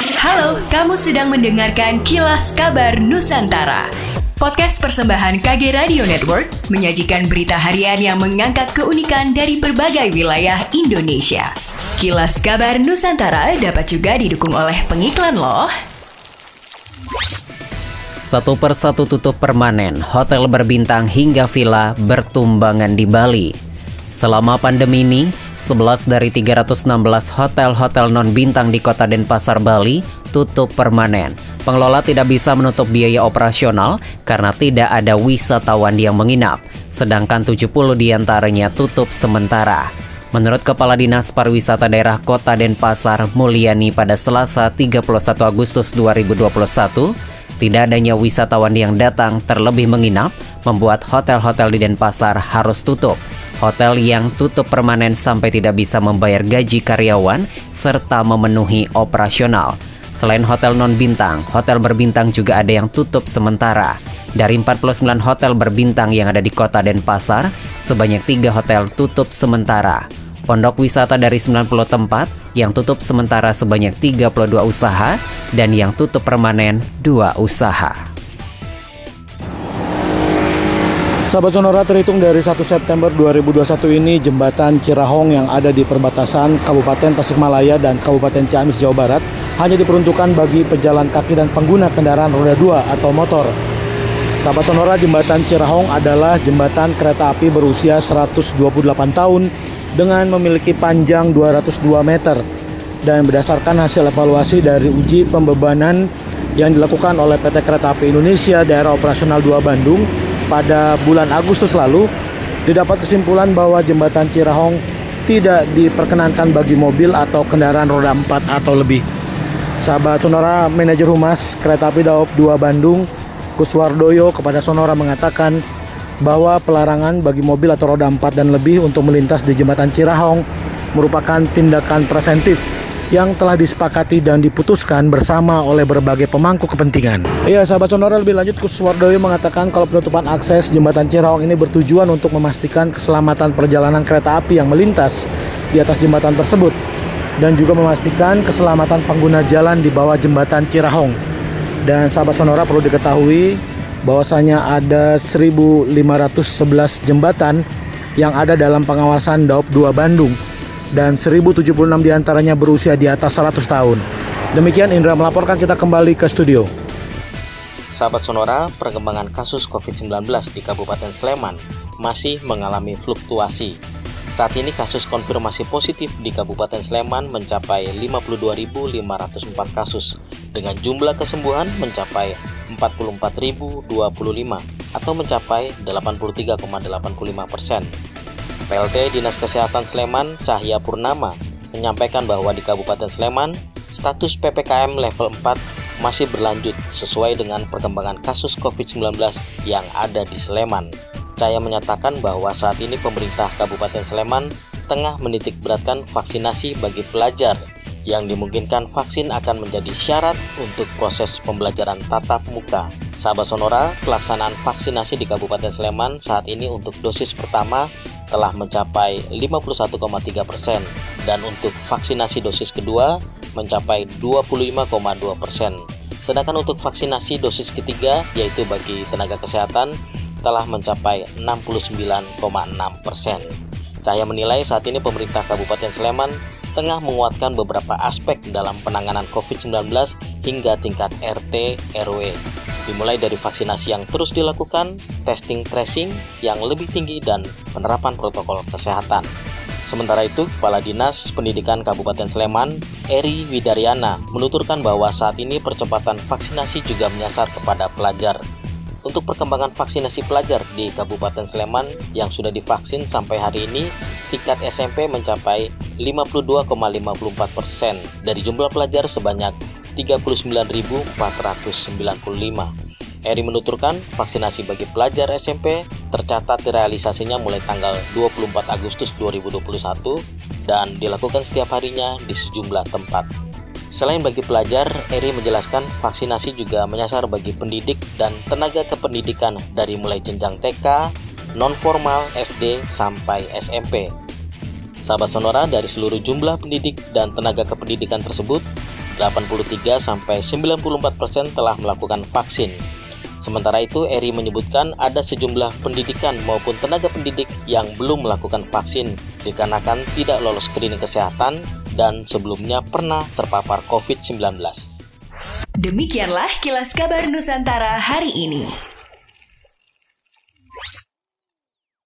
Halo, kamu sedang mendengarkan Kilas Kabar Nusantara. Podcast persembahan KG Radio Network menyajikan berita harian yang mengangkat keunikan dari berbagai wilayah Indonesia. Kilas Kabar Nusantara dapat juga didukung oleh pengiklan loh. Satu persatu tutup permanen, hotel berbintang hingga villa bertumbangan di Bali. Selama pandemi ini, 11 dari 316 hotel-hotel non-bintang di kota Denpasar, Bali tutup permanen. Pengelola tidak bisa menutup biaya operasional karena tidak ada wisatawan yang menginap, sedangkan 70 di antaranya tutup sementara. Menurut Kepala Dinas Pariwisata Daerah Kota Denpasar, Mulyani pada Selasa 31 Agustus 2021, tidak adanya wisatawan yang datang terlebih menginap membuat hotel-hotel di Denpasar harus tutup. Hotel yang tutup permanen sampai tidak bisa membayar gaji karyawan serta memenuhi operasional. Selain hotel non-bintang, hotel berbintang juga ada yang tutup sementara. Dari 49 hotel berbintang yang ada di kota Denpasar, sebanyak 3 hotel tutup sementara. Pondok wisata dari 90 tempat yang tutup sementara sebanyak 32 usaha dan yang tutup permanen 2 usaha. Sahabat Sonora terhitung dari 1 September 2021 ini jembatan Cirahong yang ada di perbatasan Kabupaten Tasikmalaya dan Kabupaten Ciamis Jawa Barat hanya diperuntukkan bagi pejalan kaki dan pengguna kendaraan roda 2 atau motor. Sahabat Sonora, jembatan Cirahong adalah jembatan kereta api berusia 128 tahun dengan memiliki panjang 202 meter dan berdasarkan hasil evaluasi dari uji pembebanan yang dilakukan oleh PT Kereta Api Indonesia Daerah Operasional 2 Bandung pada bulan Agustus lalu didapat kesimpulan bahwa jembatan Cirahong tidak diperkenankan bagi mobil atau kendaraan roda 4 atau lebih. Sahabat Sonora, manajer humas Kereta Api Daop 2 Bandung, Kuswardoyo kepada Sonora mengatakan bahwa pelarangan bagi mobil atau roda 4 dan lebih untuk melintas di jembatan Cirahong merupakan tindakan preventif yang telah disepakati dan diputuskan bersama oleh berbagai pemangku kepentingan. Iya, sahabat sonora lebih lanjut Kuswardoyo mengatakan kalau penutupan akses jembatan Cirahong ini bertujuan untuk memastikan keselamatan perjalanan kereta api yang melintas di atas jembatan tersebut dan juga memastikan keselamatan pengguna jalan di bawah jembatan Cirahong. Dan sahabat sonora perlu diketahui bahwasanya ada 1511 jembatan yang ada dalam pengawasan Daop 2 Bandung dan 1076 di antaranya berusia di atas 100 tahun. Demikian Indra melaporkan kita kembali ke studio. Sahabat Sonora, perkembangan kasus COVID-19 di Kabupaten Sleman masih mengalami fluktuasi. Saat ini kasus konfirmasi positif di Kabupaten Sleman mencapai 52.504 kasus dengan jumlah kesembuhan mencapai 44.025 atau mencapai 83,85 persen. PLT Dinas Kesehatan Sleman Cahya Purnama menyampaikan bahwa di Kabupaten Sleman status PPKM level 4 masih berlanjut sesuai dengan perkembangan kasus COVID-19 yang ada di Sleman. Cahya menyatakan bahwa saat ini pemerintah Kabupaten Sleman tengah menitik beratkan vaksinasi bagi pelajar yang dimungkinkan vaksin akan menjadi syarat untuk proses pembelajaran tatap muka. Sahabat Sonora, pelaksanaan vaksinasi di Kabupaten Sleman saat ini untuk dosis pertama telah mencapai 51,3 persen dan untuk vaksinasi dosis kedua mencapai 25,2 persen. Sedangkan untuk vaksinasi dosis ketiga yaitu bagi tenaga kesehatan telah mencapai 69,6 persen. Cahaya menilai saat ini pemerintah Kabupaten Sleman tengah menguatkan beberapa aspek dalam penanganan COVID-19 hingga tingkat RT RW dimulai dari vaksinasi yang terus dilakukan, testing tracing yang lebih tinggi dan penerapan protokol kesehatan. Sementara itu, Kepala Dinas Pendidikan Kabupaten Sleman, Eri Widaryana, menuturkan bahwa saat ini percepatan vaksinasi juga menyasar kepada pelajar. Untuk perkembangan vaksinasi pelajar di Kabupaten Sleman yang sudah divaksin sampai hari ini, tingkat SMP mencapai 52,54 persen dari jumlah pelajar sebanyak 39.495. Eri menuturkan vaksinasi bagi pelajar SMP tercatat realisasinya mulai tanggal 24 Agustus 2021 dan dilakukan setiap harinya di sejumlah tempat. Selain bagi pelajar, Eri menjelaskan vaksinasi juga menyasar bagi pendidik dan tenaga kependidikan dari mulai jenjang TK, non-formal, SD, sampai SMP. Sahabat Sonora dari seluruh jumlah pendidik dan tenaga kependidikan tersebut, 83 sampai 94% persen telah melakukan vaksin. Sementara itu, Eri menyebutkan ada sejumlah pendidikan maupun tenaga pendidik yang belum melakukan vaksin dikarenakan tidak lolos screening kesehatan dan sebelumnya pernah terpapar COVID-19. Demikianlah kilas kabar Nusantara hari ini.